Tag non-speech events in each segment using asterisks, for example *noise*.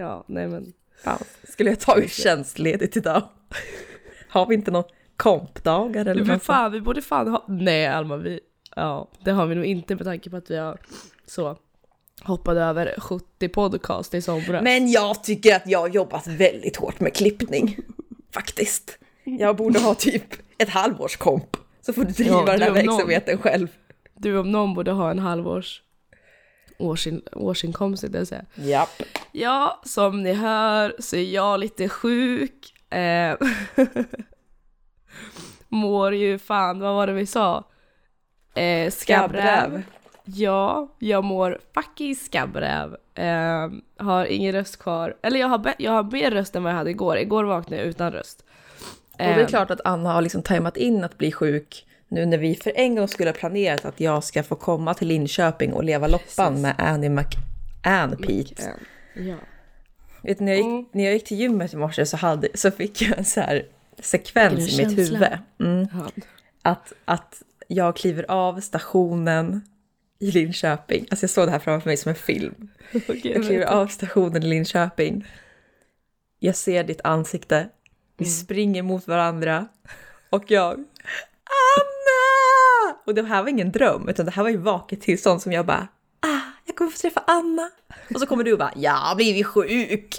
Ja, nej men. Fan, skulle jag ta ut tjänstledigt idag? Har vi inte någon kompdagar eller något? fan, vi borde fan ha... Nej Alma, vi... Ja, det har vi nog inte med tanke på att vi har så hoppade över 70 podcast i somras. Men jag tycker att jag har jobbat väldigt hårt med klippning. *laughs* Faktiskt. Jag borde ha typ ett halvårskomp. Så får du driva Ja, den här om någon. verksamheten själv. Du om någon borde ha en halvårs årsin, årsinkomst, vill jag säga. Japp. Ja, som ni hör så är jag lite sjuk. Eh, *laughs* mår ju fan, vad var det vi sa? Eh, skabbräv. Ja, jag mår fucking skabbräv. Eh, har ingen röst kvar. Eller jag har, jag har mer röst än vad jag hade igår. Igår vaknade jag utan röst. Och det är Eh, klart att Anna har liksom tajmat in att bli sjuk nu när vi för en gång skulle ha planerat att jag ska få komma till Linköping och leva loppan Precis. med Annie McAnn Pete. Ja. Vet när, jag gick, Mm. när jag gick till gymmet i morse så, hade, så fick jag en så här sekvens i mitt huvud. Mm. Ja. Att, att jag kliver av stationen i Linköping. Alltså jag såg det här framför mig som en film. Okej, Jag kliver av stationen i Linköping. Jag ser ditt ansikte. Vi Mm. springer mot varandra. Och jag... Och det här var ingen dröm, utan det här var ju vaket tillstånd som jag bara... Ah, jag kommer få träffa Anna. Och så kommer du och bara, jag har blivit sjuk.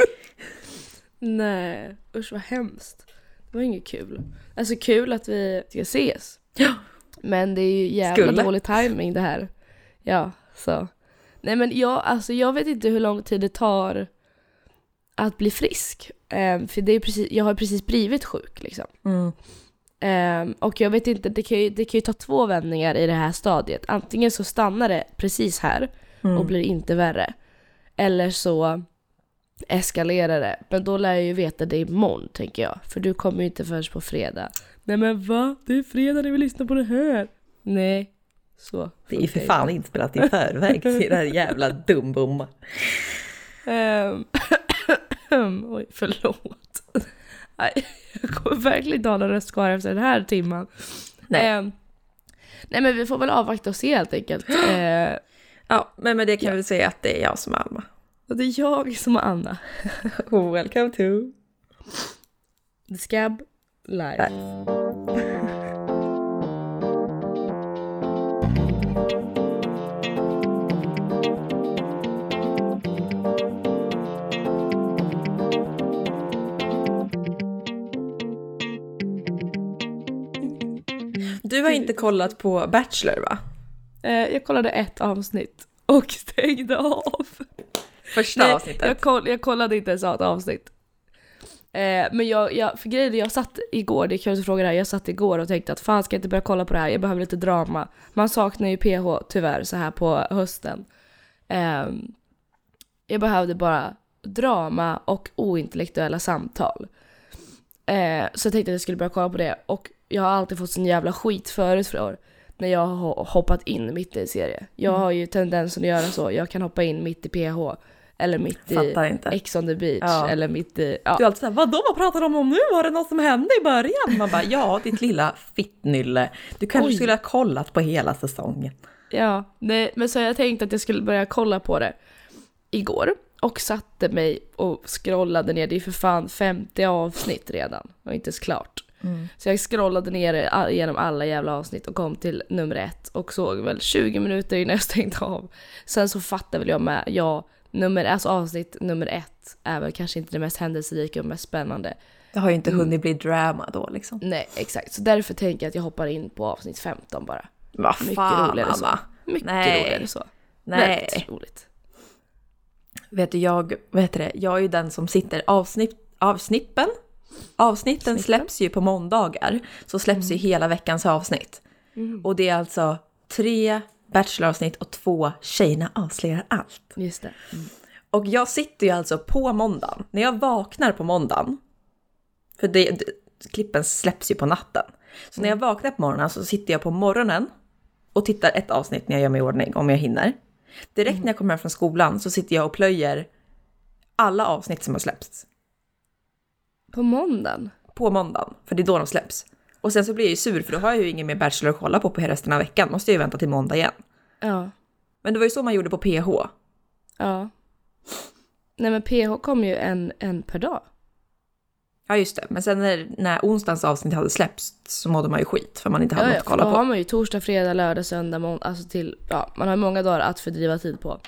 *laughs* Nej, usch vad hemskt. Det var inget kul. Alltså kul att vi ska ses. Ja. Men det är ju jävla Skulle. dålig timing det här. Ja, så. Nej men jag, alltså jag vet inte hur lång tid det tar att bli frisk. Ehm, för det är precis, jag har precis blivit sjuk liksom. Mm. Ehm, och jag vet inte, det kan, ju, det kan ju ta två vändningar i det här stadiet. Antingen så stannar det precis här Mm. och blir inte värre. Eller så eskalerar det. Men då lär jag ju veta det imorgon tänker jag. För du kommer ju inte förrän på fredag. Nej men va? Det är fredag när vi lyssnar på det här. Nej. Så. Det är ju för fan inspelat i förväg till det här jävla dumbomma. Ehm, *coughs* Oj, förlåt. *laughs* Jag kommer verkligen inte ha någon röst kvar efter den här timman. Nej. Ehm, nej men vi får väl avvakta och se helt enkelt. *gasps* Ehm, Ja, men med det kan vi säga att det är jag som är Alma. och det är jag som är Anna. *laughs* Welcome to... The Scab Live. Du inte kollat på Bachelor va? Eh, jag kollade ett avsnitt och *laughs* stängde av. Första Nej, avsnittet. Jag, koll, jag kollade inte ens av ett avsnitt. Eh, men jag, jag, för grejen jag satt igår, det är kul att du frågar det här, jag satt igår och tänkte att fan ska jag inte börja kolla på det här, jag behöver lite drama. Man saknar ju PH tyvärr så här på hösten. Eh, jag behövde bara drama och ointellektuella samtal. Eh, så jag tänkte att jag skulle börja kolla på det och jag har alltid fått sån jävla skit förut för när jag har hoppat in mitt i serie. Jag har ju tendensen att göra så, jag kan hoppa in mitt i PH eller mitt i. Ex on the beach Ja. eller mitt i... Ja. Du är alltid såhär, vadå vad pratar de om nu? Var det något som hände i början? Man bara, ja ditt lilla fittnylle. Du kanske Oj. skulle ha kollat på hela säsongen. Ja, nej, men så jag tänkte att jag skulle börja kolla på det igår och satte mig och scrollade ner. Det är för fan 50 avsnitt redan och inte ens klart. Så jag scrollade ner genom alla jävla avsnitt och kom till nummer ett och såg väl 20 minuter innan jag stängde av. Sen så fattade väl jag med, ja, nummer, alltså avsnitt nummer ett är väl kanske inte det mest händelserika och mest spännande. Det har ju inte hunnit bli drama då liksom. Nej, exakt. Så därför tänker jag att jag hoppar in på avsnitt 15 bara. Vad Mycket fan roligare så. Anna. Mycket Nej. roligare så. Nej. Väldigt roligt. Vet du, jag, vad heter det, jag är ju den som sitter avsnitt, avsnippen. Avsnitten släpps ju på måndagar. Så släpps ju hela veckans avsnitt. Och det är alltså tre Bachelor-avsnitt och två Tjejerna avslöjar allt. Just det. Och jag sitter ju alltså på måndagen, när jag vaknar på måndagen, för det, det, klippen släpps ju på natten. Så när jag vaknar på morgonen så sitter jag på morgonen och tittar ett avsnitt när jag gör mig i ordning, om jag hinner. Direkt när jag kommer hem från skolan så sitter jag och plöjer alla avsnitt som har släppts På måndagen? på måndagen, för det är då de släpps. Och sen så blir jag ju sur för då har jag ju ingen mer Bachelor att kolla på på resten av veckan, måste jag ju vänta till måndag igen. Ja. Men det var ju så man gjorde på PH. Ja. Nej men PH kom ju en, en per dag. Ja just det, men sen när, när onsdagens avsnitt hade släppts så mådde man ju skit för man inte hade Ja, något att kolla då på. har man ju torsdag, fredag, lördag, söndag, måndag, alltså till, ja, man har många dagar att fördriva tid på.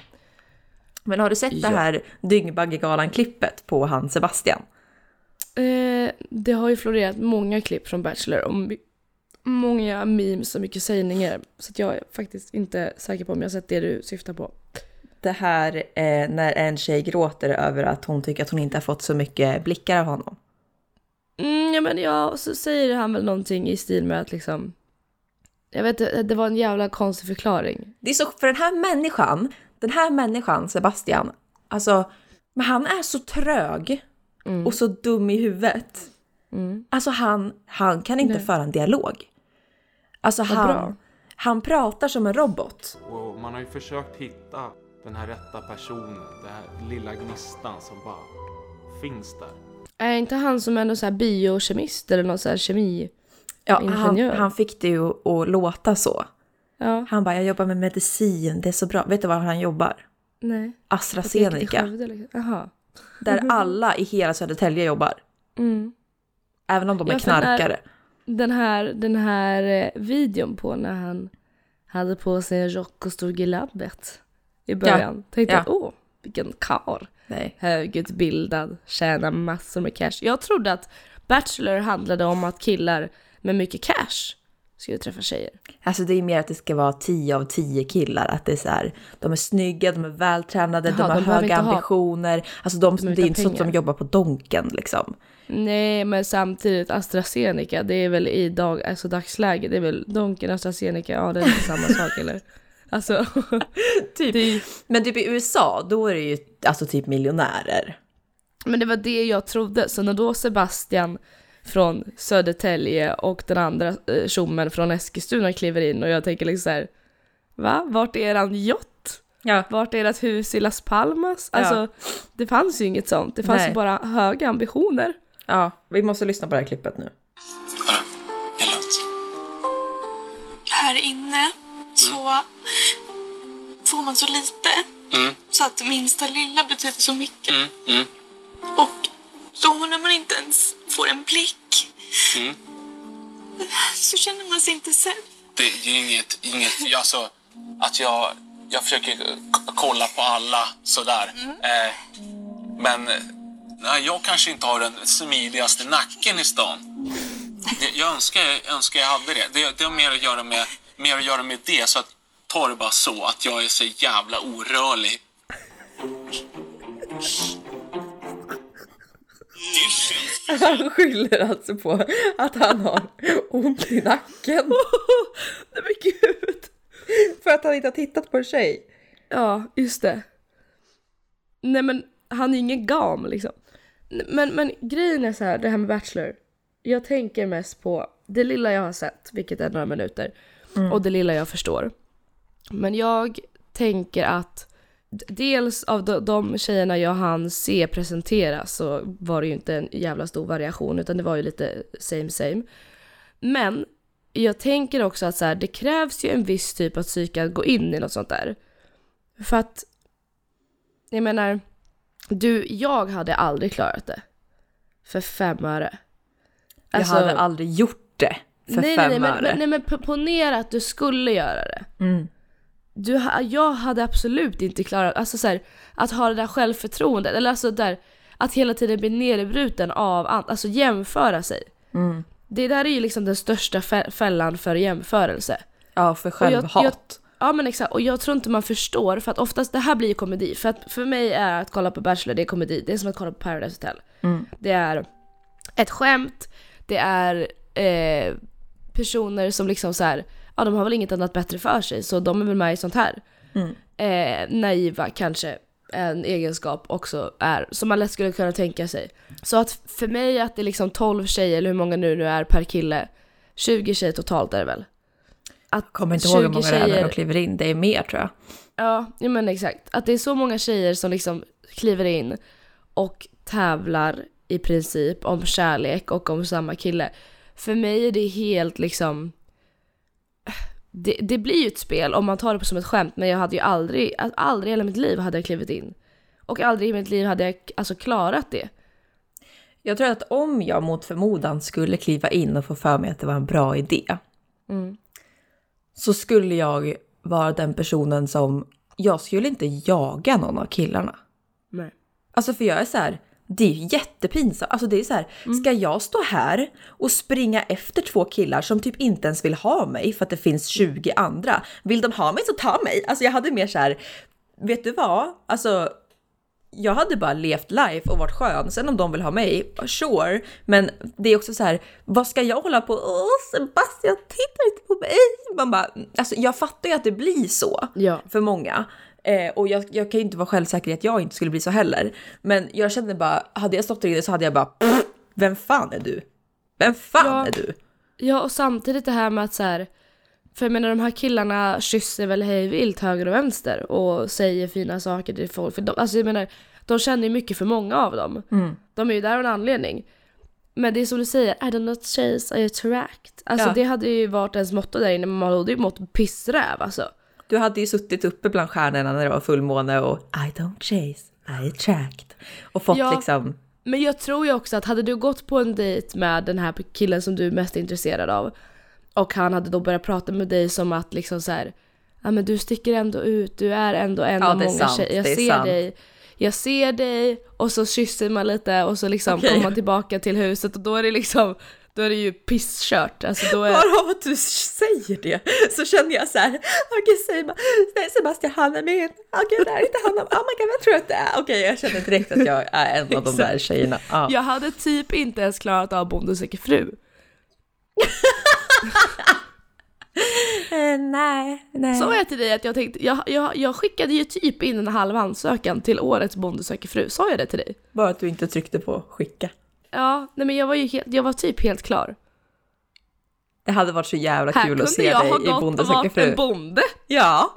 Men har du sett Ja. det här Dyngbaggegalan-klippet på han Sebastian? Eh, det har ju florerat många klipp från Bachelor my- många memes och mycket sägningar. Så jag är faktiskt inte säker på om jag har sett det du syftar på. Det här eh, när en tjej gråter över att hon tycker att hon inte har fått så mycket blickar av honom. Mm, ja men ja, och så säger han väl någonting i stil med att liksom... Jag vet inte, det var en jävla konstig förklaring. Det är så, för den här människan, den här människan Sebastian, alltså, men han är så trög Mm. och så dum i huvudet. Mm. Alltså han, han kan inte Nej. föra en dialog. Alltså Vad han, bra. han pratar som en robot. Och man har ju försökt hitta den här rätta personen, den här lilla gnistan som bara finns där. Är inte han som ändå så här biokemist eller någon så här kemi... Ja, han, Ingenjör. han fick det ju att låta så. Ja, Han bara, jag jobbar med medicin, det är så bra. Vet du var han jobbar? nej. AstraZeneca. Skövde, liksom. Där alla i hela Södertälje jobbar. Mm. Även om de är Ja, knarkare. Den här, den här eh, videon på när han hade på sig en rock och stod i labbet i början. Tänkte ja. jag, åh, vilken karl. Högutbildad, tjänar massor med cash. Jag trodde att Bachelor handlade om att killar med mycket cash skulle träffa tjejer. Alltså det är mer att det ska vara 10 av 10 killar. Att det är så här, de är snygga, de är vältränade, Jaha, de har de höga inte ha- ambitioner. Alltså de, De det är inte så att de jobbar på Donken liksom. Nej, men samtidigt AstraZeneca, det är väl i dag, alltså dagsläge, det är väl Donken, AstraZeneca, ja det är inte samma sak eller? Alltså, *laughs* Typ. är, Men typ i USA, då är det ju alltså typ miljonärer. Men det var det jag trodde, så när då Sebastian från Södertälje och den andra eh, tjommen från Eskilstuna kliver in och jag tänker liksom så här, va? Vart är eran yacht? Ja. Vart är ert hus i Las Palmas? Ja. Alltså, det fanns ju inget sånt. Det fanns Nej. ju bara höga ambitioner. Ja, vi måste lyssna på det här klippet nu. Hörru, det är lugnt. här inne så får man så lite. Mm. Så att minsta lilla betyder så mycket. Mm, mm, Och då när man inte ens får en blick mm. så känner man sig inte sedd. Det är inget, inget alltså, att jag, jag försöker kolla på alla sådär. Eh, men nej, jag kanske inte har den smidigaste nacken i stan. Jag, jag, önskar, jag önskar jag hade det. det. Det har mer att göra med, mer att göra med det. Så att ta det bara så, att jag är så jävla orörlig. Han skyller alltså på att han har ont i nacken. *laughs* Nej men gud! För att han inte har tittat på en tjej. Ja, just det. Nej men han är ingen gam liksom. Men, men grejen är så här, det här med Bachelor. Jag tänker mest på det lilla jag har sett, vilket är några minuter, och det lilla jag förstår. Men jag tänker att dels av de, de tjejerna jag hann se presenteras så var det ju inte en jävla stor variation utan det var ju lite same same. Men jag tänker också att så här, det krävs ju en viss typ av psyke att gå in i något sånt där. För att, jag menar, du, jag hade aldrig klarat det. För fem öre. Alltså, jag hade aldrig gjort det för nej, fem nej, nej, öre. men, nej, men ponera att du skulle göra det. Mm. Du, jag hade absolut inte klarat, alltså så här, att ha det där självförtroendet, eller alltså där, att hela tiden bli nerbruten av, alltså jämföra sig. Mm. Det där är ju liksom den största fä- fällan för jämförelse. Ja, för självhat. Ja men exakt, och jag tror inte man förstår för att oftast, det här blir ju komedi. För att för mig är att kolla på Bachelor, det är komedi. Det är som att kolla på Paradise Hotel. Mm. Det är ett skämt, det är eh, personer som liksom så här, ja de har väl inget annat bättre för sig så de är väl med i sånt här. Mm. Eh, naiva kanske en egenskap också är, som man lätt skulle kunna tänka sig. Så att för mig att det är liksom 12 tjejer, eller hur många nu nu är per kille, 20 tjejer totalt är det väl? Att Kommer inte ihåg hur 20 många det är när tjejer- de kliver in. Det är mer tror jag. Ja, ja men exakt. Att det är så många tjejer som liksom kliver in och tävlar i princip om kärlek och om samma kille. För mig är det helt liksom... Det, det blir ju ett spel om man tar det som ett skämt men jag hade ju aldrig, aldrig i hela mitt liv hade jag klivit in Och aldrig i mitt liv hade jag alltså klarat det. Jag tror att om jag mot förmodan skulle kliva in och få för mig att det var en bra idé. Så skulle jag vara den personen som, jag skulle inte jaga någon av killarna. Nej. Alltså för jag är så här, det är ju jättepinsamt. Alltså det är så här, ska jag stå här och springa efter två killar som typ inte ens vill ha mig för att det finns 20 andra? Vill de ha mig så ta mig! Alltså jag hade mer så här, vet du vad? Alltså jag hade bara levt life och varit skön. Sen om de vill ha mig, sure. Men det är också så här, vad ska jag hålla på? Åh Sebastian, titta inte på mig! Man bara, alltså jag fattar ju att det blir så Ja. för många. Eh, och jag, jag kan ju inte vara självsäker i att jag inte skulle bli så heller. Men jag kände bara, hade jag stått där inne så hade jag bara, "Pff, vem fan är du? Vem fan Ja. är du? Ja, och samtidigt det här med att så här, för jag menar de här killarna kysser väl hej vilt höger och vänster och säger fina saker till folk. För de, alltså jag menar, de känner ju mycket för många av dem. De är ju där av en anledning. Men det är som du säger, I do not chase, I attract. Alltså Ja. det hade ju varit ens motto där inne, men man hade ju mått pissräv alltså. Du hade ju suttit uppe bland stjärnorna när det var fullmåne och I don't chase, I attract. Och fått Ja. liksom, Men jag tror ju också att hade du gått på en dejt med den här killen som du är mest intresserad av och han hade då börjat prata med dig som att liksom så här, ja men du sticker ändå ut, du är ändå en Ja, av många sant, tjejer, jag ser sant. dig, jag ser dig och så kysser man lite och så liksom Okej. kommer man tillbaka till huset och då är det liksom, då är det ju pisskört. Alltså då är, bara av att du säger det så känner jag så här, okej nej Sebastian han är min, okej det är inte han, oh my god vad tror jag att det är? Okej jag känner direkt att jag är en av de där tjejerna. Ja. jag hade typ inte ens klarat av Bonde söker fru. *laughs* Eh, nej, nej. Sa jag till dig att jag tänkte, jag, jag, jag skickade ju typ in en halv ansökan till årets Bonde söker fru, sa jag det till dig? Bara att du inte tryckte på skicka. Ja, nej men jag var ju helt, jag var typ helt klar. Det hade varit så jävla Här kul kunde att se jag dig ha i Bonde söker varit en fru. bonde, Ja,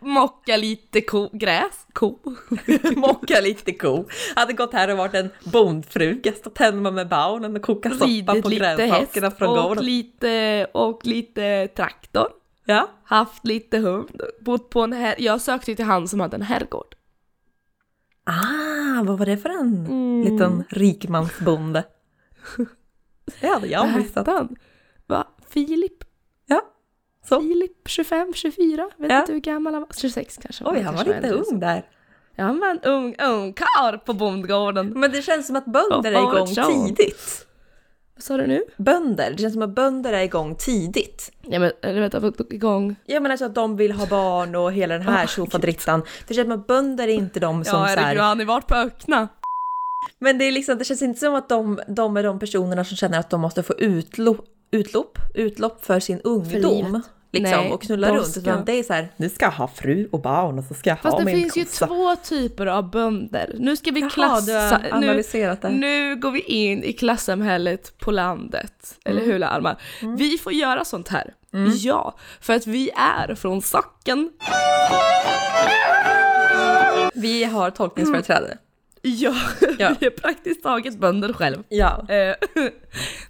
mocka lite ko, gräs, ko. *laughs* mocka lite ko. Hade gått här och varit en bondfru, gastat hemma med barnen och kokat soppa Ridit på grönsakerna från och gården. lite, och lite traktor. Ja. Haft lite hund, bott på en här, jag sökte till han som hade en herrgård. Ah, vad var det för en liten rikmansbonde? Det hade jag missat. han? Va? Filip? Ja, så. Filip 25, 24? Vet Ja. inte hur gammal han var. 26 kanske. Oj, han var lite ung där. Ja, han var en ung, ung karl på bondgården. Men det känns som att bönder är igång tidigt. Vad sa du nu? Bönder, det känns som att bönder är igång tidigt. Ja men, eller vänta, igång? Jag menar så att de vill ha barn och hela den här tjofaderittan. Det känns som att bönder är inte de som Ja så här, har varit på öppna. Men det är liksom, det känns inte som att de, de är de personerna som känner att de måste få utlopp, utlopp, utlopp för sin ungdom. livet. Liksom, Nej, och knulla runt. ska- Utan det är så här, nu ska jag ha fru och barn och så ska jag Fast ha det min finns ju kossa. två typer av bönder. Nu ska vi Jaha, klassa... nu, det. nu går vi in i klassamhället på landet. Eller Mm. hur Alma? Vi får göra sånt här. Ja, för att vi är från Socken. Vi har tolkningsföreträde. Ja, *laughs* Ja. vi är praktiskt taget bönder själv. Ja. Eh, *laughs*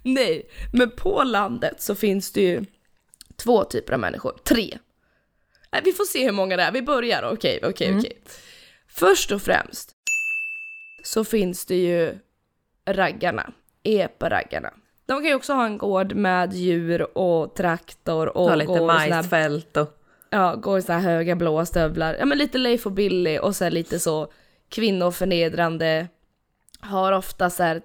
Nej, men på landet så finns det ju två typer av människor. Tre. Nej, vi får se hur många det är. Vi börjar, okej, okej, okej. Först och främst så finns det ju raggarna, epa-raggarna. De kan ju också ha en gård med djur och traktor och Ta lite majsfält och... ja, gå i såna här höga blåa stövlar. Ja men lite Leif och Billy och så lite så kvinnoförnedrande. Har ofta så här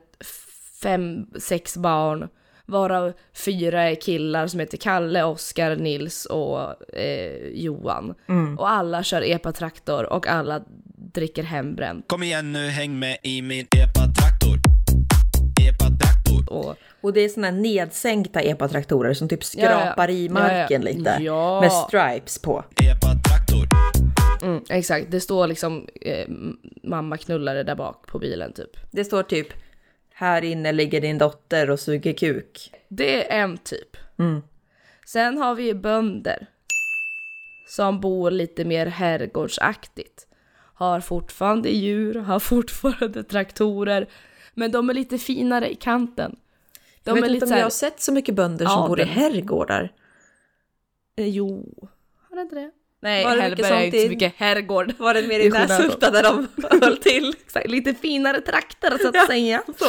fem, sex barn. Varav fyra är killar som heter Kalle, Oskar, Nils och eh, Johan. Och alla kör epa-traktor och alla dricker hembränt. Kom igen nu, häng med i min epa-traktor. Epa-traktor. Och, Och det är såna här nedsänkta epatraktorer som typ skrapar i marken Ja, ja. lite. Ja. Med stripes på. Epa-traktor. mm, exakt, det står liksom eh, mamma knullare där bak på bilen typ. Det står typ här inne ligger din dotter och suger kuk. Det är en typ. Sen har vi ju bönder. Som bor lite mer herrgårdsaktigt. Har fortfarande djur, har fortfarande traktorer. Men de är lite finare i kanten. De Jag vet är inte om så jag här, har sett så mycket bönder som Ja, bor i herrgårdar. eh, Jo, har inte det? Nej, Var det Hellberg är inte så mycket herrgård. Var det mer i Näshulta där de *laughs* höll till? Exakt, Lite finare trakter så att Ja. säga. Så.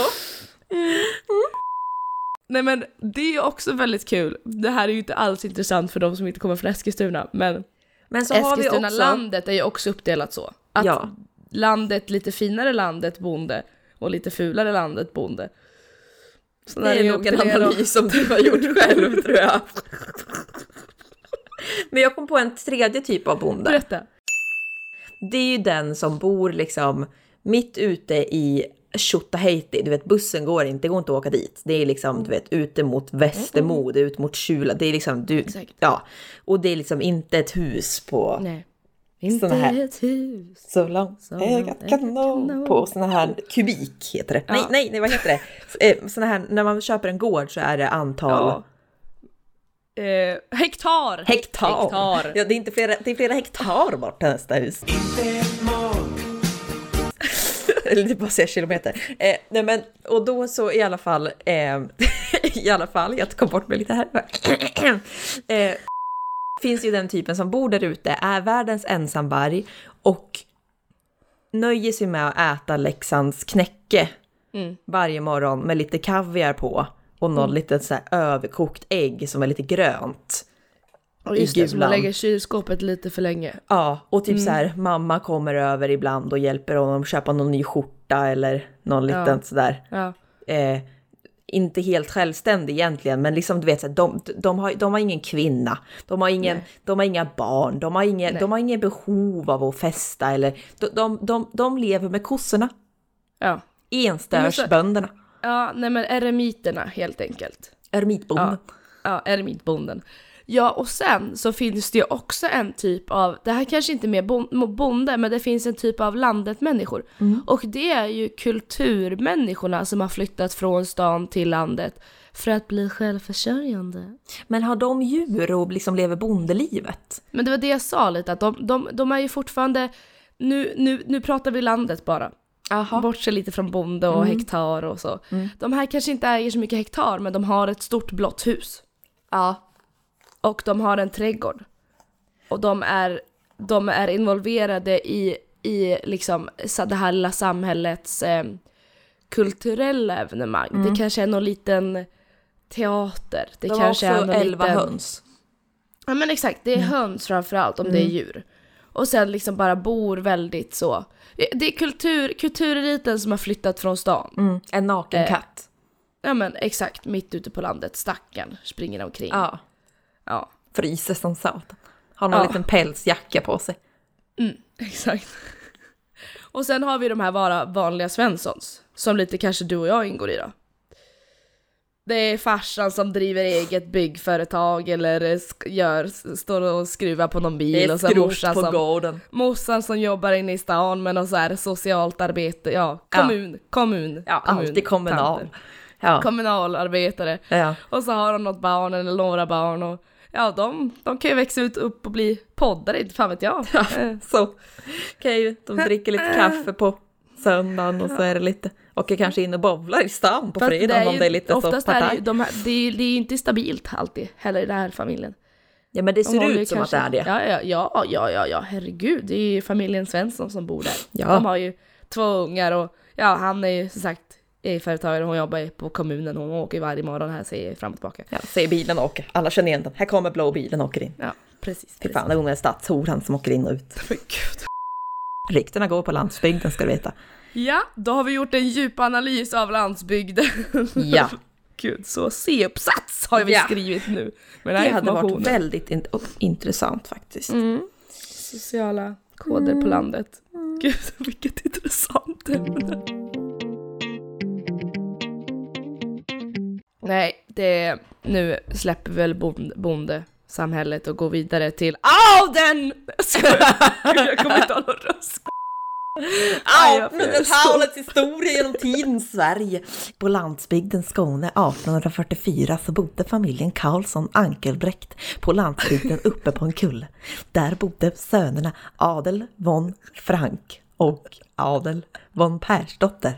Nej men det är också väldigt kul. Det här är ju inte alls intressant för de som inte kommer från Eskilstuna, men Men så Eskilstuna också... landet är ju också uppdelat så. Att Ja. landet, lite finare landet bonde och lite fulare landet bonde. Så Det är nog en analys som du har gjort själv tror jag. *laughs* Men jag kom på en tredje typ av bonde. Berätta. Det är ju den som bor liksom mitt ute i Tjotahejti. Du vet bussen går inte, det går inte att åka dit. Det är liksom du vet ute mot Västermo, det är ut mot Kjula. Det är liksom du, Exakt. ja. Och det är liksom inte ett hus på Nej. Inte här- ett hus. så långt Så ögat kan nå på såna här kubik heter det. Nej, Ja. nej, nej, vad heter det? Eh, Såna här, när man köper en gård så är det antal Ja. Eh, hektar! hektar. Hektar. Ja, det är inte flera, det är flera hektar bort till nästa hus. Eller det är bara säga kilometer. Eh, nej men, och då så i alla fall, eh, *laughs* i alla fall, jag kom bort mig lite här. *clears throat* eh, finns ju den typen som bor där ute, är världens ensamvarg och nöjer sig med att äta Leksands knäcke Mm. varje morgon med lite kaviar på och någon litet så överkokt ägg som är lite grönt. Och just det, som man lägger i kylskåpet lite för länge. Ja, och typ Mm. så här, mamma kommer över ibland och hjälper honom köpa någon ny skjorta eller någon liten Ja. sådär. Ja. Eh, inte helt självständig egentligen, men liksom du vet, så här, de, de, har, de har ingen kvinna, de har, ingen, de har inga barn, de har ingen, Nej. de har ingen behov av att festa eller de, de, de, de lever med kossorna, Ja. enstörsbönderna, ja, nej men eremiterna helt enkelt. ermitbonden. Ja, ja eremitbonden. Ja, och sen så finns det ju också en typ av, det här kanske inte är mer bon- bonde, men det finns en typ av landet-människor. Och det är ju kulturmänniskorna som har flyttat från stan till landet för att bli självförsörjande. Men har de djur och liksom lever bondelivet? Men det var det jag sa lite, att de, de, de är ju fortfarande, nu, nu, nu pratar vi landet bara. Aha. Bortse lite från bonde och hektar och så. De här kanske inte äger så mycket hektar, men de har ett stort blått hus. Ja. Och de har en trädgård. Och de är, de är involverade i, i liksom så det här lilla samhällets eh, kulturella evenemang. Det kanske är någon liten teater. Det De har kanske är också någon elva liten... höns. Ja men exakt, det är höns framförallt om det är djur. Och sen liksom bara bor väldigt så. Det är kultur, kultureliten som har flyttat från stan. Mm. En naken Eh, katt. Ja men exakt, mitt ute på landet. Stackarn springer omkring. Ja. ja. Fryser som satan. Har någon Ja. liten pälsjacka på sig. *laughs* Exakt. Och sen har vi de här vara vanliga Svenssons, som lite kanske du och jag ingår i då. Det är farsan som driver eget byggföretag eller gör, står och skruvar på någon bil och skrot morsan på som, gården. morsan som jobbar inne i stan med något så här socialt arbete, ja, kommun, kommun, Ja, kommun, alltid kommunal. tanter. Ja. Kommunalarbetare. ja. Och så har de något barn eller några barn och ja, de, de kan ju växa ut upp och bli poddare, inte fan vet jag. Eh, Så kan ju, de dricker lite *laughs* kaffe på söndagen och så är det lite, åker kanske in och bowlar i stan på fredagen om det är lite så är det, de här, det, är, det är inte stabilt alltid heller i den här familjen. Ja men det De ser ju ut som kanske- att det är det. Ja, ja, ja, ja, ja, herregud. Det är ju familjen Svensson som bor där. Ja. De har ju två ungar och ja, han är ju som sagt företagare och hon jobbar på kommunen. Hon åker varje morgon här, säger fram och tillbaka. Ja, ser bilen åker, alla känner igen den. Här kommer blå bilen och åker in. Ja, precis. Fy fan, det är stadshoran som åker in och ut. *laughs* Men gud. Ryktena går på landsbygden ska du veta. Ja, då har vi gjort en djup analys av landsbygden. Ja. *laughs* Gud, så C-uppsats har vi Ja. skrivit nu. Med Det hade varit väldigt in- intressant faktiskt. Mm. Sociala koder Mm. på landet. Gud, *laughs* vilket intressant ämne. Nej, det, nu släpper väl bond, bondesamhället och går vidare till adeln! *laughs* Jag kommer inte ha någon röst. Aj, jag får- 1800-talets historia genom tidens Sverige. På landsbygden Skåne 1844 så bodde familjen Karlsson Ankelbrekt på landsbygden uppe på en kulle. Där bodde sönerna Adel von Frank och Adel von Persdotter.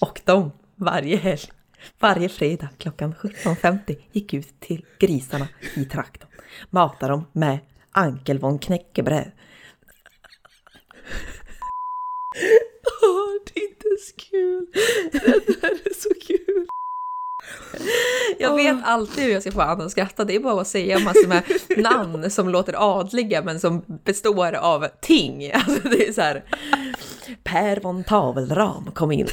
Och de varje helg, varje fredag klockan 17.50 gick ut till grisarna i trakten. Matade dem med Ankel von Knäckebröd. Åh, det är inte så kul. Det där är så kul. Jag vet alltid hur jag ska få andra att skratta. Det är bara att säga massor med namn som låter adliga men som består av ting. Alltså det är så här. Per von Tavelram kom in.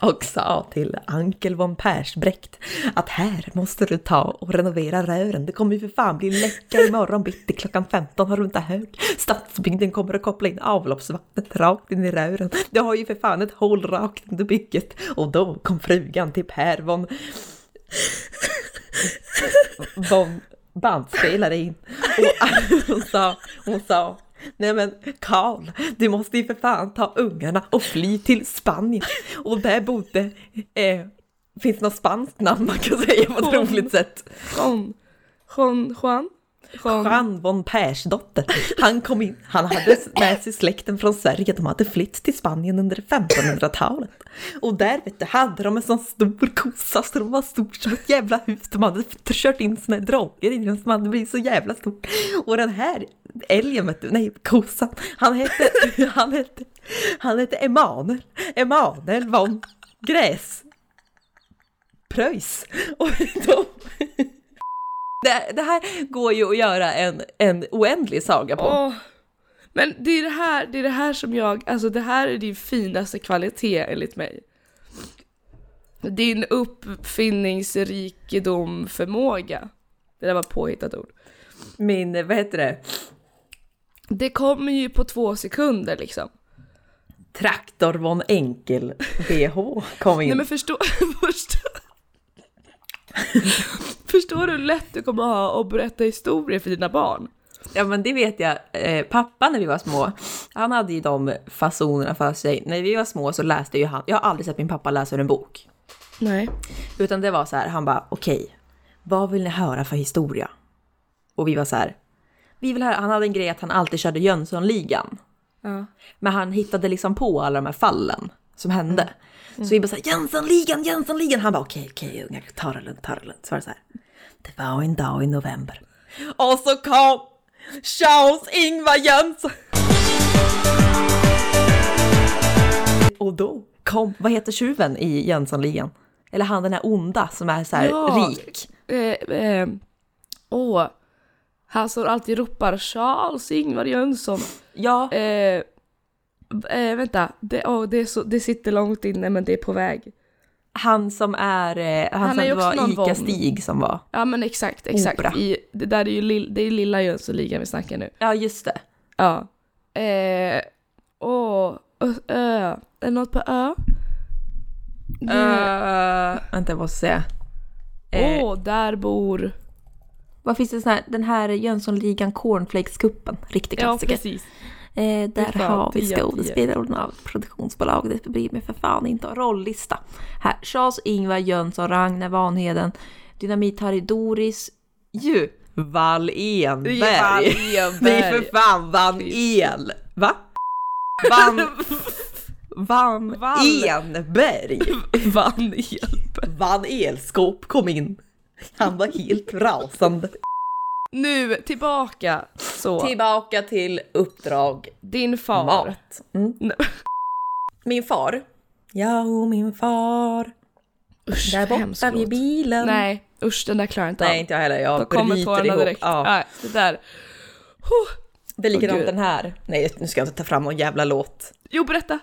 Och sa till Ankel von Persbräckt att här måste du ta och renovera rören. Det kommer ju för fan bli läcka imorgon bitti klockan 15 har du inte hört. Stadsbygden kommer att koppla in avloppsvattnet rakt in i rören. du har ju för fan ett hål rakt under bygget. Och då kom frugan till Per von... von bandspelare in. Och *laughs* hon sa, hon sa Nej men Karl, du måste ju för fan ta ungarna och fly till Spanien. Och där bodde, eh, finns något spanskt namn man kan säga på ett Juan. roligt sätt. Juan. Juan. Juan. Jean von Persdotter. Han kom in, han hade med sig släkten från Sverige, de hade flytt till Spanien under 1500-talet. Och där vet du, hade de en sån stor kossa så de var stor som ett jävla hus. De hade kört in såna droger i den Så hade blivit så jävla stor. Och den här älgen vet du, nej kossan, han hette, *laughs* han hette, han hette Emanuel, Emanuel von Gräs. Pröjs. Och de, *laughs* det, det här går ju att göra en, en oändlig saga på. Åh. Men det är det här, det är det här som jag, alltså det här är din finaste kvalitet enligt mig. Din uppfinningsrikedom förmåga. Det där var påhittat ord. Min, vad heter det, Det kommer ju på två sekunder liksom. Traktor von Enkel BH kom in. Nej men förstå, *laughs* förstå. *laughs* Förstår du hur lätt du kommer ha att berätta historier för dina barn? Ja men det vet jag, eh, pappa när vi var små, han hade ju de fasonerna för sig. När vi var små så läste ju han, jag har aldrig sett min pappa läsa ur en bok. Nej. Utan det var så här, han bara okej, vad vill ni höra för historia? Och vi var så här, vi vill höra, han hade en grej att han alltid körde Jönssonligan. Ja. Men han hittade liksom på alla de här fallen som hände. Så vi bara såhär, Jönssonligan, Jönssonligan! Han bara okej, okej ungar, ta det lugnt, ta det lugnt. Så var det så här, det var en dag i november. Och så kom Charles-Ingvar Jönsson! Och då kom, vad heter tjuven i Jönssonligan? Eller han den här onda som är så här Ja. rik. Eh, eh, åh. Han som alltid ropar Charles Ingvar Jönsson. Ja, Eh, eh, vänta, det, åh, det, är så, det sitter långt inne men det är på väg. han som är, eh, han, Han är som också var. Ica-Stig som var. Ja men exakt, exakt. Opera. I, det där är ju lill, det är lilla Jönssonligan vi snackar nu. Ja, just det. Ja. Eh, åh, ö. Är det något på ö? Det- Uh, vänta, jag måste se. Åh, Eh, där bor... vad finns det sån här, den här Jönssonligan Cornflakes-kuppen, riktig Ja, klassiker. precis. Eh, där fan, har vi skådespelarna av produktionsbolaget, det bryr mig för fan inte om. Rollista. Här, Charles Ingvar Jönsson, Ragnar Vanheden, Dynamit-Harry Doris, ju, Wall-Enberg. *laughs* Nej för fan, Van El. Va? Van... Van Wall. Enberg. Vann hjälp. Van Elskåp kom in. Han var helt rasande. Nu, tillbaka. Så, Tillbaka till uppdrag din far. mat. Mm. Nej. Min far. Ja, och min far. Usch, Där borta vid förlåt. Nej. Nej, usch den där klarar jag inte Nej, av. inte jag heller. Jag Då kommer bryter tårarna ihop. direkt. Ja. Nej, det där. Det är likadant Gud. den här. Nej, nu ska jag inte ta fram någon jävla låt. Jo, berätta.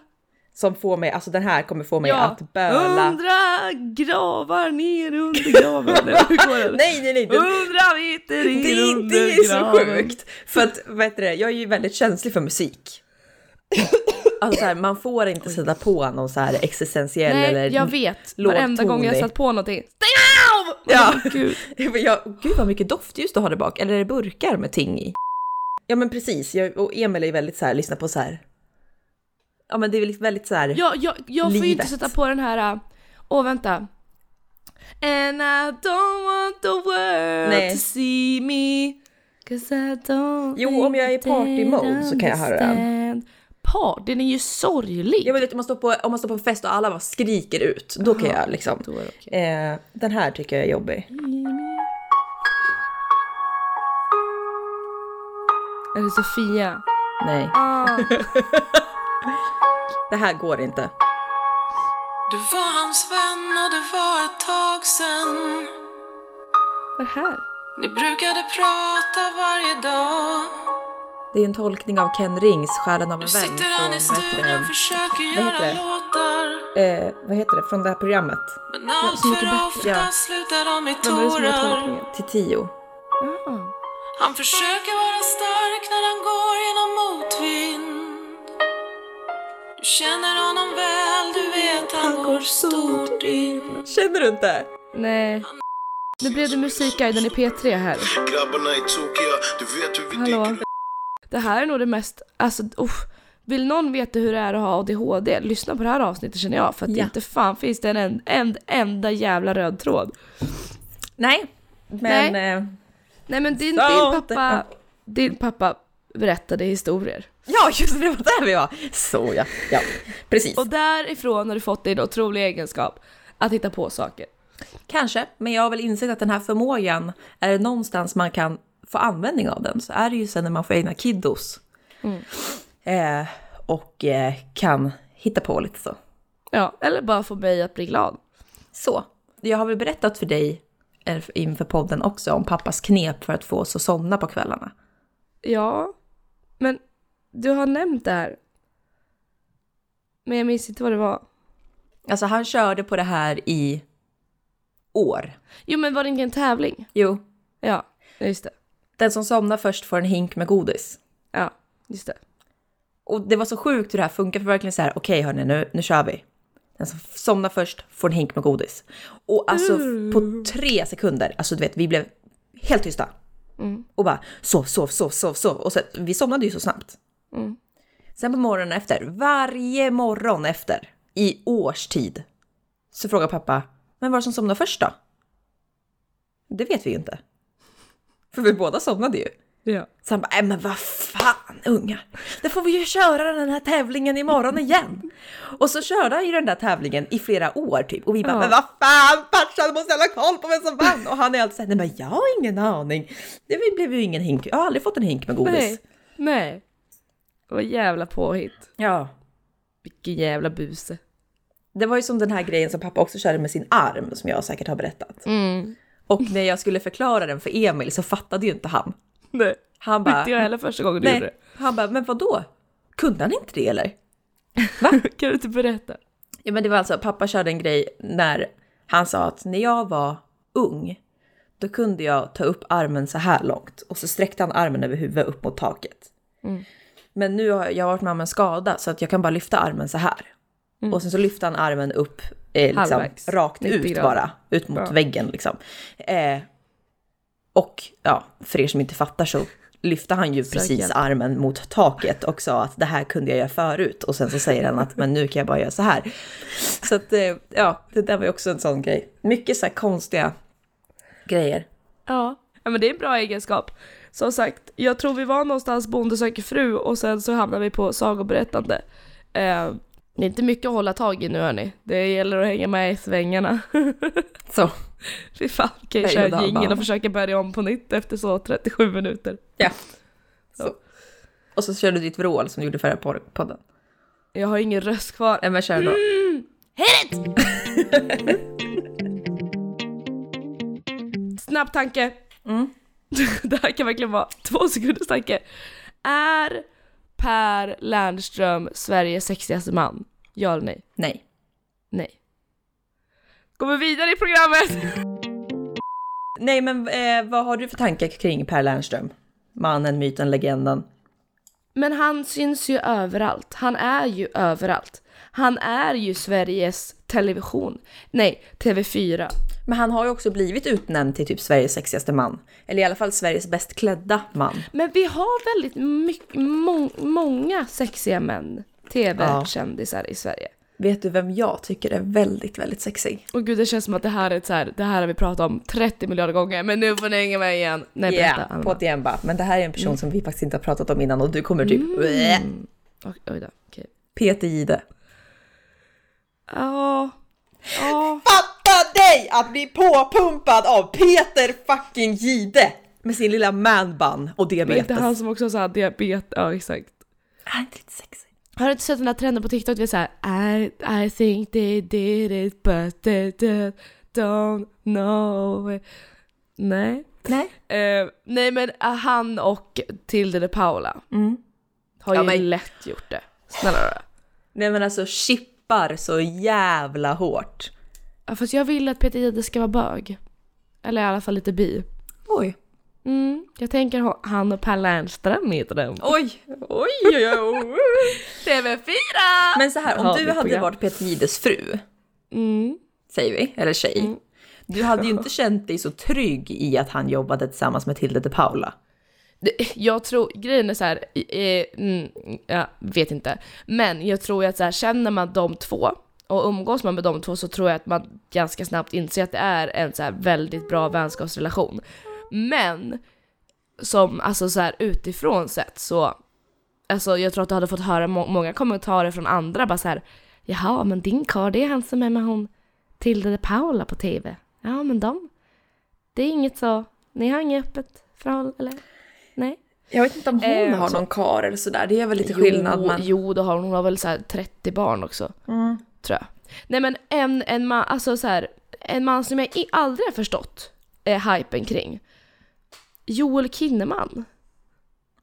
Som får mig, alltså den här kommer få mig Ja. att böla. Hundra gravar ner under graven. Det? *laughs* Nej, nej, nej. Hundra meter det, in är- under det är så graven. sjukt. För att, vad heter det, jag är ju väldigt känslig för musik. Alltså så här, man får inte sätta på någon så här existentiell Nej, eller jag vet. Varenda gång jag satt på någonting. Stäng av! Ja. Gud. *laughs* Jag, gud vad mycket doftljus du har där bak, eller är det burkar med ting i? Ja men precis, jag, och Emil är väldigt så här, lyssna på så här. Ja men det är väl väldigt så här. Jag, jag, jag får ju inte sätta på den här... äh, Åh, vänta. And I don't want the world Nej. to see me Cause I don't Jo, om jag är i think party mode they så kan jag höra den. Par, den är ju sorglig. Jag vet om man står på, om man står på en fest och alla bara skriker ut, då kan Aha, jag liksom. Är det okej. Eh, den här tycker jag är jobbig. Eller Sofia. Nej, Ah. *laughs* det här går inte. Du var hans vän och det var ett tag sen. Vad här? Ni brukade prata varje dag. Det är en tolkning av Ken Rings Själen av Nu en vän sitter han i från, vad heter studion, det? försöker Vad heter göra det? låtar. Eh, vad heter det? Från det här programmet. Men allt så mycket för bättre. ofta Ja. slutar de i tårar. tolkningen? Till tio. Ah. Han försöker känner honom väl, du vet han går stort in. Känner du inte? Nej. Nu blev det musikguiden i P3 här. Grabbarna är tokiga, du vet hur vi Hallå? Det här är nog det mest, alltså uff. Vill någon veta hur det är att ha ADHD, lyssna på det här avsnittet känner jag. För att Ja. inte fan finns det en, en, en enda jävla röd tråd. Nej. Men... Nej. Eh, Nej men din, din pappa, din pappa berättade historier. Ja, just det, var där vi var. Så ja. Ja, precis. Och därifrån har du fått din otroliga egenskap att hitta på saker. Kanske, men jag har väl insett att den här förmågan, är det någonstans man kan få användning av den så är det ju sen när man får egna kiddos. Eh, och eh, kan hitta på lite så. Ja, eller bara få mig att bli glad. Så, jag har väl berättat för dig eh, inför podden också om pappas knep för att få oss att somna på kvällarna. Ja, men du har nämnt det här. Men jag minns inte vad det var. Alltså han körde på det här i år. Jo men var det inte en tävling? Jo, Ja, just det. den som somnar först får en hink med godis. Ja, just det. Och det var så sjukt hur det här funkar, för verkligen så här, okej hörni, nu, nu kör vi. Den som somnar först får en hink med godis. Och alltså på tre sekunder, alltså du vet, vi blev helt tysta. Och bara sov, sov, sov, sov, sov. Och så, vi somnade ju så snabbt. Sen på morgonen efter, varje morgon efter, i års tid, så frågar pappa, men var det som somnade först då? Det vet vi ju inte. För vi båda somnade ju. Ja. Så han bara, äh, men vad fan ungar, då får vi ju köra den här tävlingen imorgon igen. Och så körde han ju den där tävlingen i flera år typ. Och vi bara, Ja. men vad fan farsan måste hålla koll på vem som vann. Och han är alltid såhär, nej men jag har ingen aning. Det blev ju ingen hink, jag har aldrig fått en hink med godis. Nej, nej. Det var jävla påhitt. Ja. Vilken jävla buse. Det var ju som den här grejen som pappa också körde med sin arm som jag säkert har berättat. Mm. Och när jag skulle förklara den för Emil så fattade ju inte han. Nej. Han bara, Inte jag heller första gången du gjorde nej. det. Han bara, men vad då? Kunde han inte det eller? *laughs* Kan du inte berätta? Ja men det var alltså, pappa körde en grej när han sa att när jag var ung, då kunde jag ta upp armen så här långt och så sträckte han armen över huvudet upp mot taket. Men nu har jag varit med om en skada så att jag kan bara lyfta armen så här. Och sen så lyfte han armen upp eh, liksom, rakt 90 ut bara, ut mot Ja. väggen liksom. Eh, och ja, för er som inte fattar så lyfte han ju precis hjälp. armen mot taket och sa att det här kunde jag göra förut. Och sen så säger han att men nu kan jag bara göra så här. Så att eh, ja, det där var ju också en sån grej. Mycket så här konstiga grejer. Ja. ja, men det är en bra egenskap. Som sagt, jag tror vi var någonstans Bonde söker fru och sen så hamnade vi på sagoberättande. Eh, det är inte mycket att hålla tag i nu hörni. Det gäller att hänga med i svängarna. *laughs* Så. Fy fan, kan jag köra jingel och försöka börja om på nytt efter så 37 minuter. Ja. Så. Och så körde du ditt vrål som du gjorde förra podden. Jag har ingen röst kvar. Nej men kör då. *laughs* Snabb tanke. Mm. *laughs* det här kan verkligen vara två sekunders tanke. Är Per Lernström Sveriges sexigaste man? Ja eller nej? Nej. Nej. Går vi vidare i programmet? Nej men eh, vad har du för tankar kring Per Lernström? Mannen, myten, legenden. Men han syns ju överallt. Han är ju överallt. Han är ju Sveriges television. Nej, TV4. Men han har ju också blivit utnämnd till typ Sveriges sexigaste man. Eller i alla fall Sveriges bäst klädda man. Men vi har väldigt mycket, må, många sexiga män, TV-kändisar i Sverige. Vet du vem jag tycker är väldigt, väldigt sexig? Och gud det känns som att det här är ett så här, det här har vi pratat om 30 miljarder gånger men nu får ni hänga med igen. Nej berätta Ja, Alma. på DM bara. Men det här är en person som vi faktiskt inte har pratat om innan och du kommer typ... Mm. Oj, oj då, okej. Peter Gide. Ja, ja. Fatta dig att bli påpumpad av Peter fucking Gide! Med sin lilla manbun och Det är diabetes. inte han som också sa diabetes, ja exakt. Han är inte lite sexig. Har du inte sett den där trenden på TikTok? Det är såhär I, I think they did it but they don't know it. Nej. Nej. Eh, nej men eh, han och Tilde de Paula Mm. har Ja, ju men- lätt gjort det. Snälla. Nej men alltså chippar så jävla hårt. Fast jag vill att Peter Jihde ska vara bög. Eller i alla fall lite bi. Oj. Mm, jag tänker ha- han och Per Lernström heter den. Oj, oj, oj, oj. TV4! Men så här, om Ja, du hade program. varit Peter Jihdes fru, Mm. säger vi, eller tjej. Mm. Du hade ju inte *laughs* känt dig så trygg i att han jobbade tillsammans med Tilde de Paula. Jag tror, grejen är så här, eh, mm, jag vet inte. Men jag tror att så här, känner man de två och umgås man med de två så tror jag att man ganska snabbt inser att det är en så väldigt bra vänskapsrelation. Men som alltså så här utifrån sett så, alltså jag tror att du hade fått höra må- många kommentarer från andra bara så här, jaha men din karl det är han som är med hon Tilde de Paula på TV. Ja men de, det är inget så, ni har inget öppet förhållande eller? Nej. Jag vet inte om hon Eh, har så- någon kar eller sådär, det är väl lite skillnad jo, men... Jo, det har hon. Hon har väl så här 30 barn också. Mm. Tror jag. Nej men en, en man, alltså så här, en man som jag aldrig har förstått eh, hypen kring. Joel Kinnaman.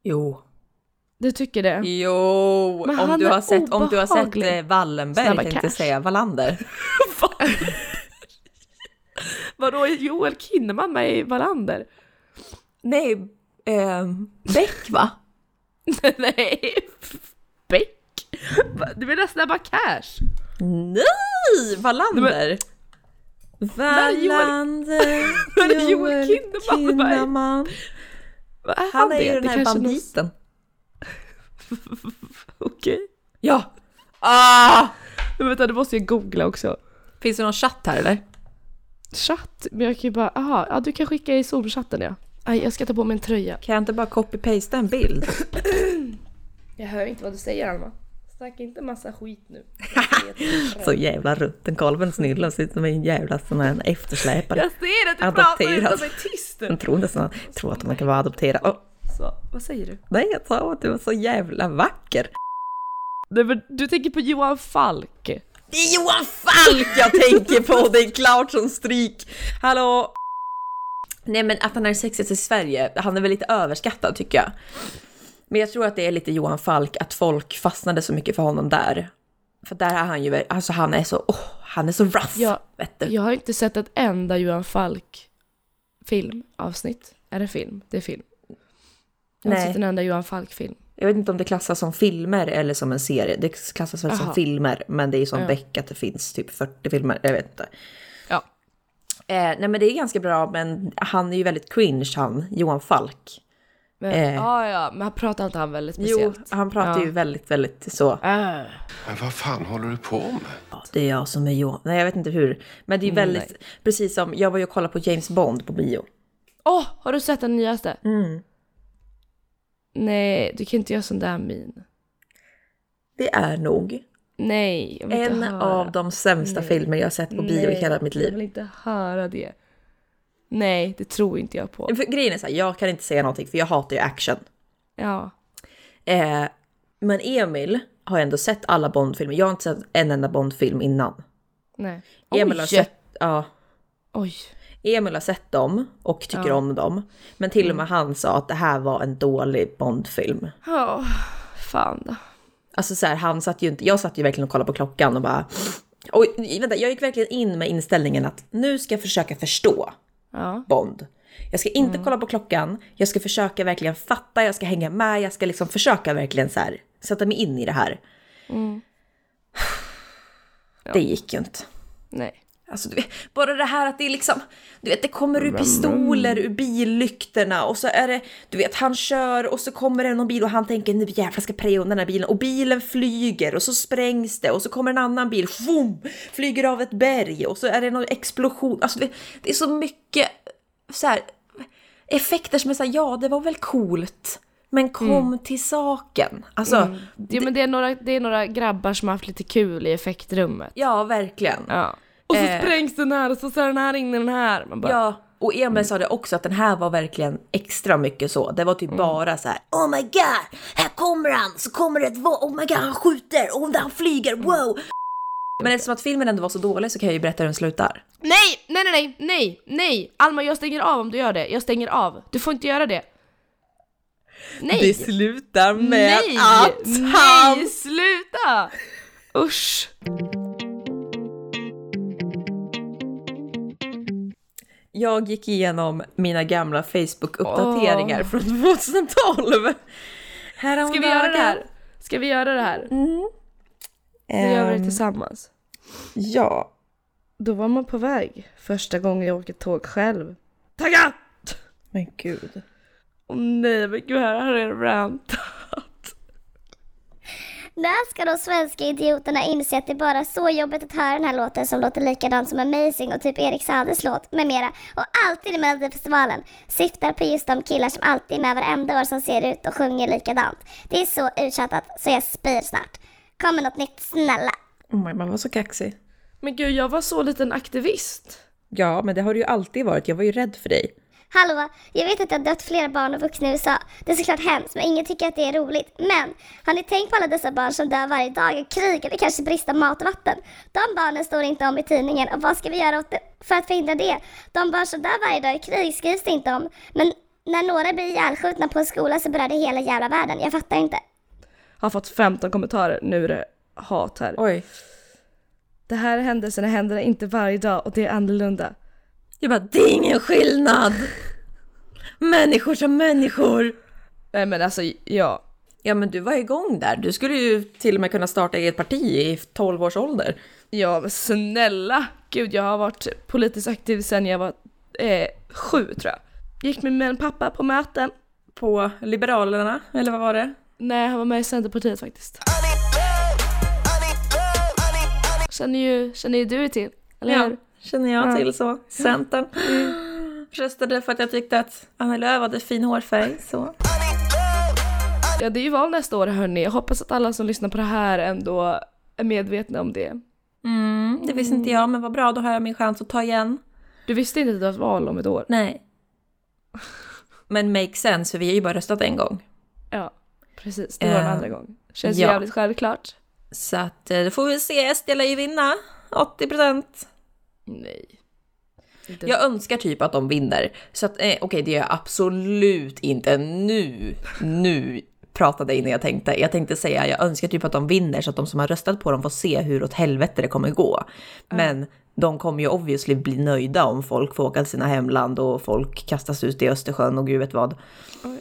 Jo. Du tycker det? Jo, Men om du, har sett, om du har sett obehaglig. eh, Wallenberg, Snabba tänkte cash. säga, Wallander. *laughs* Vadå, är Joel Kinnaman med i Wallander? Nej, ehm, Beck va? *laughs* Nej, Beck? Du menar Snabba Cash? Nej, Wallander! är Joel- Wallander, *laughs* är Joel Kinnaman? Kinnaman. Är Han är det? ju den här är banditen. *laughs* Okej. Ja! Ah! Men vänta, du måste ju googla också. Finns det någon chatt här eller? Chatt? Men jag kan ju bara, aha, ja du kan skicka i zoom-chatten ja. Aj, jag ska ta på mig en tröja. Kan jag inte bara copy-pasta en bild? *coughs* Jag hör inte vad du säger Alma. Snacka inte massa skit nu. *laughs* Så jävla rutten kolven snyllen ser ut som en jävla sån här eftersläpare. *laughs* Jag ser att du pratar Adopterad. utan mig tyst Jag nu. tror nästan tror att man kan vara adopterad. Åh, Så, vad säger du? nej, jag sa att du var så jävla vacker. Nej, men du tänker på Johan Falk. Det är Johan Falk jag tänker på, det är klart som stryk. Hallå! Nej men att han är sexigast i Sverige, han är väl lite överskattad tycker jag. Men jag tror att det är lite Johan Falk, att folk fastnade så mycket för honom där. För där är han ju, alltså han är så, åh, han är så rough. Ja, vet du. Jag har inte sett ett enda Johan Falk filmavsnitt. Är det film? Det är film. Jag har inte sett en enda Johan Falk-film. Jag vet inte om det klassas som filmer eller som en serie. Det klassas väl som Aha. filmer, men det är ju som Ja. Beck att det finns typ 40 filmer. Jag vet inte. Ja. Eh, nej men det är ganska bra, men han är ju väldigt cringe han, Johan Falk. Men, Eh. ja, ja, men han pratar inte han väldigt Jo, speciellt? han pratar Ja. ju väldigt, väldigt så. Äh. Men vad fan håller du på med? Ja, det är jag som är Johan. Nej, jag vet inte hur. Men det är ju Mm, väldigt, precis som, jag var ju och kollade på James Bond på bio. Åh, har du sett den nyaste? Mm. Nej, du kan inte göra sån där min. Det är nog Nej, jag vill inte en höra. av de sämsta Nej. filmer jag har sett på bio i hela mitt Jag liv. vill inte höra det. Nej, det tror inte jag på. För grejen är så här, jag kan inte säga någonting för jag hatar ju action. Ja. Eh, men Emil har ändå sett alla Bondfilmer. Jag har inte sett en enda Bondfilm innan. Nej. Emil har Oj! sett, ja, Oj. Emil har sett dem och tycker Ja. Mm. om dem. Men till och med han sa att det här var en dålig Bondfilm. Ja, fan då. Alltså så här, han satt ju inte, jag satt ju verkligen och kollade på klockan och bara... Oj, vänta, jag gick verkligen in med inställningen att nu ska jag försöka förstå Ja. Bond. Jag ska inte kolla på klockan, jag ska försöka verkligen fatta, jag ska hänga med, jag ska liksom försöka verkligen så här, sätta mig in i det här. *sighs* Det gick ju inte. Nej. Alltså, du vet, bara det här att det är liksom, du vet det kommer ur pistoler ur billyktorna och så är det, du vet han kör och så kommer det någon bil och han tänker nu jävlar ska preja den här bilen och bilen flyger och så sprängs det och så kommer en annan bil, vroom, flyger av ett berg och så är det någon explosion. Alltså det, det är så mycket så här, effekter som är så här, ja det var väl coolt. Men kom till saken. Alltså, Ja, men det, är några, det är några grabbar som har haft lite kul i effektrummet. ja verkligen. Ja. Och så Eh. sprängs den här och så ser den här in i den här. Bara, Ja, Och Emil sa det också att den här var verkligen extra mycket så. Det var typ bara så här. Oh my god, här kommer han! Så kommer det ett Oh my god, han skjuter! Oh, han flyger! Wow! Men eftersom att filmen ändå var så dålig så kan jag ju berätta hur den slutar. Nej, nej, nej, nej, nej, nej! Alma, jag stänger av om du gör det. Jag stänger av. Du får inte göra det. Nej! Det slutar med nej! att nej, han... sluta! Usch! Jag gick igenom mina gamla Facebook-uppdateringar Åh. från *laughs* 2012. Ska vi göra det här? Ska vi göra det här? Gör vi det Ehm, tillsammans. Ja. Då var man på väg. Första gången jag åker tåg själv. Tagga! Men gud. Åh nej, men gud här har jag rantat. När ska de svenska idioterna inse att det är bara så jobbigt att höra den här låten som låter likadant som Amazing och typ Erik Saades låt med mera och alltid i Melodifestivalen syftar på just de killar som alltid är med varenda år som ser ut och sjunger likadant. Det är så uttjatat så jag spyr snart. Kommer något nytt snälla. Oh my, man var så kaxig. Men gud, jag var så liten aktivist. Ja, men det har du ju alltid varit. Jag var ju rädd för dig. Hallå, jag vet att det har dött flera barn och vuxna i USA. Det är såklart hemskt, men ingen tycker att det är roligt. Men, har ni tänkt på alla dessa barn som dör varje dag i krig eller kanske brist på mat och vatten? De barnen står inte om i tidningen och vad ska vi göra åt det för att förhindra det? De barn som dör varje dag i krig skrivs det inte om. Men när några blir ihjälskjutna på en skola så berör det hela jävla världen. Jag fattar inte. Har fått 15 kommentarer. Nu är det hat här. Oj. Det här händelserna händer inte varje dag och det är annorlunda. Jag bara, det är ingen skillnad! Människor som människor! Nej men alltså, ja. Ja, men du var igång där. Du skulle ju till och med kunna starta eget parti i 12 års ålder. Ja men snälla! Gud jag har varit politiskt aktiv sedan jag var eh, sju tror jag. Gick med min pappa på möten. På Liberalerna, eller vad var det? Nej han var med i Centerpartiet faktiskt. Känner ju, känner ju du till, eller Ja, hur? Känner jag Ja. till så. Centern. Röstade för att jag tyckte att Annie Lööf hade fin hårfärg. Så. Ja det är ju val nästa år hörni. Jag hoppas att alla som lyssnar på det här ändå är medvetna om det. Mm, det visste inte jag, men vad bra, då har jag min chans att ta igen. Du visste inte att det var ett val om ett år? Nej. Men make sense, för vi har ju bara röstat en gång. Ja, precis. Det var en Eh, andra gång. Känns ja. jävligt självklart. Så att eh, då får vi se, SD lär ju vinna. 80 procent. Nej. Inte Jag önskar typ att de vinner. Så att, eh, okej det gör jag absolut inte nu. Nu pratade innan jag tänkte. Jag tänkte säga jag önskar typ att de vinner så att de som har röstat på dem får se hur åt helvete det kommer gå. Men de kommer ju obviously bli nöjda om folk får åka till sina hemland och folk kastas ut i Östersjön och gud vet vad. Oj.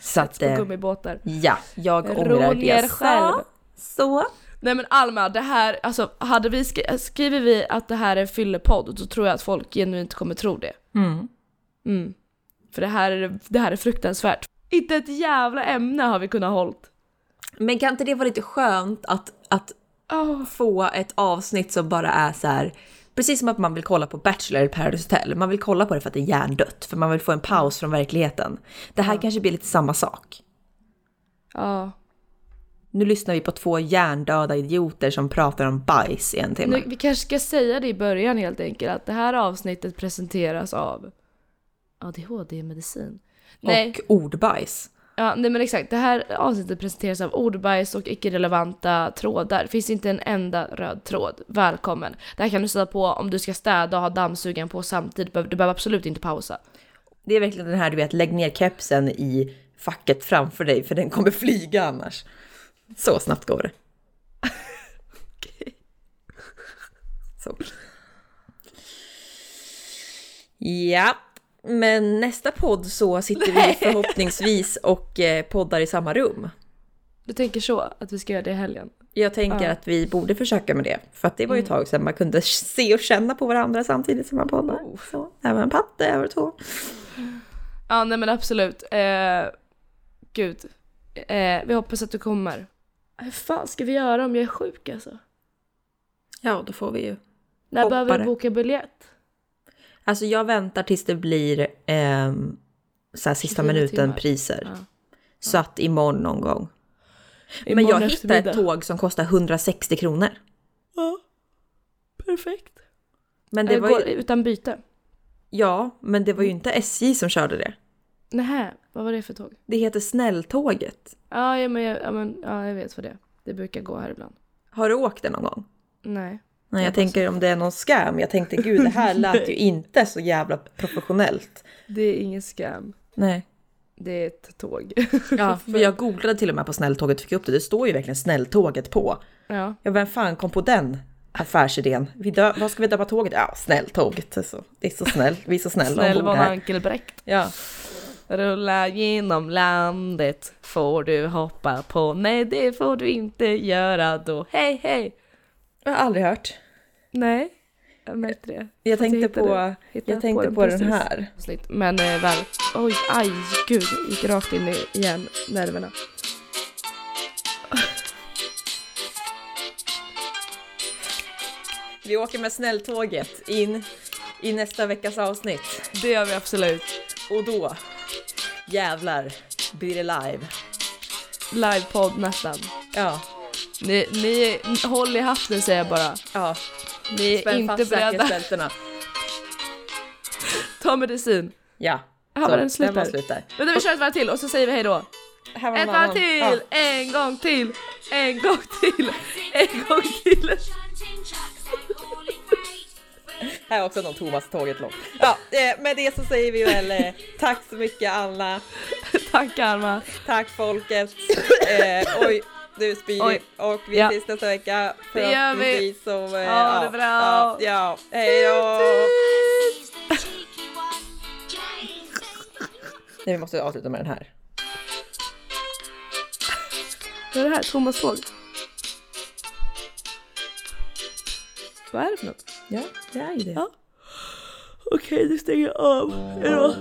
Så att, på eh, gummibåtar. ja, jag ångrar det själv. Så. Nej men Alma, det här, alltså hade vi skri- skriver vi att det här är en fyllepodd då tror jag att folk genuint kommer tro det. Mm. Mm. För det här, är, det här är fruktansvärt. Inte ett jävla ämne har vi kunnat hållt. Men kan inte det vara lite skönt att, att Oh. få ett avsnitt som bara är så här. Precis som att man vill kolla på Bachelor i Paradise Hotel. Man vill kolla på det för att det är hjärndött. För man vill få en paus från verkligheten. Det här kanske blir lite samma sak. Ja. Nu lyssnar vi på två hjärndöda idioter som pratar om bajs i en timme. Nu, vi kanske ska säga det i början helt enkelt, att det här avsnittet presenteras av ADHD-medicin. Nej, Och ordbajs. ja, nej men exakt, det här avsnittet presenteras av ordbajs och icke-relevanta trådar. Finns inte en enda röd tråd. Välkommen. Det här kan du sätta på om du ska städa och ha dammsugaren på samtidigt. Du behöver absolut inte pausa. Det är verkligen den här du vet, lägg ner kepsen i facket framför dig för den kommer flyga annars. Så snabbt går det. Så. Ja, men nästa podd så sitter vi förhoppningsvis och eh, poddar i samma rum. Du tänker så, att vi ska göra det i helgen? Jag tänker Ja. att vi borde försöka med det. För att det var ju ett tag sedan man kunde se och känna på varandra samtidigt som man poddar. Så, även en patte över två. Ja, nej men absolut. Eh, gud. Eh, vi hoppas att du kommer. Hur fan ska vi göra om jag är sjuk alltså? Ja, då får vi ju. När Hoppa behöver du boka biljett? Alltså jag väntar tills det blir ehm, så sista 24 minuten timmar. priser. Ja. Så att imorgon någon gång. Men Imorgon jag hittade ett tåg som kostar 160 kronor. Ja. Perfekt. Men Det var ju, utan byte. Ja, men det var ju inte SJ som körde det. Nähä, vad var det för tåg? Det heter Snälltåget. Ja, ja, men, ja, men ja, jag vet vad det är. Det brukar gå här ibland. Har du åkt det någon gång? Nej. Nej, jag tänker om det är någon scam. Jag tänkte gud, det här *laughs* lät ju inte så jävla professionellt. Det är ingen scam. Nej. Det är ett tåg. Ja, *laughs* för jag googlade till och med på Snälltåget och fick upp det. Det står ju verkligen Snälltåget på. ja. Ja, vem fan kom på den affärsidén? Vi dö- vad ska vi döpa tåget? Ja, Snälltåget. Alltså, det är så snäll. Vi är så snälla Snäll här. Ankelbrekt. Ja. Rulla genom landet får du hoppa på. Nej, det får du inte göra då. Hej, hej! Jag har aldrig hört. Nej, jag märkte det. Jag Fast tänkte hittade- på, jag tänkte på den precis. här. Men eh, väl, oj, aj, gud, gick rakt in i igen, nerverna. *laughs* Vi åker med Snälltåget in i nästa veckas avsnitt. Det gör vi absolut. Och då, jävlar, blir det live. Livepodd nästan. Ja, Ni, ni håll i hatten säger jag bara. ja. Ni är Spänn inte beredda. *laughs* Ta medicin. Ja. Här var den slut var där. slut där. Vänta vi kör ett varv till och så säger vi hej då. Ett varv till, Ja. en gång till, en gång till, en gång till. Här är också någon Thomas-tåget lång. Ja, eh, med det så säger vi väl eh, tack så mycket Anna. *laughs* Tack Alma. Tack folket. *laughs* Eh, oj, nu spyr Oj. Och vi Ja. ses nästa vecka. Det gör vi. Så, eh, Ha det bra. Ja, ja. hej då. *laughs* Nej, vi måste avsluta med den här. Vad är det här? Thomas tåg? Vad är det för något? Ja, det är ju det. Ja. Okej, nu stänger jag av. Hejdå.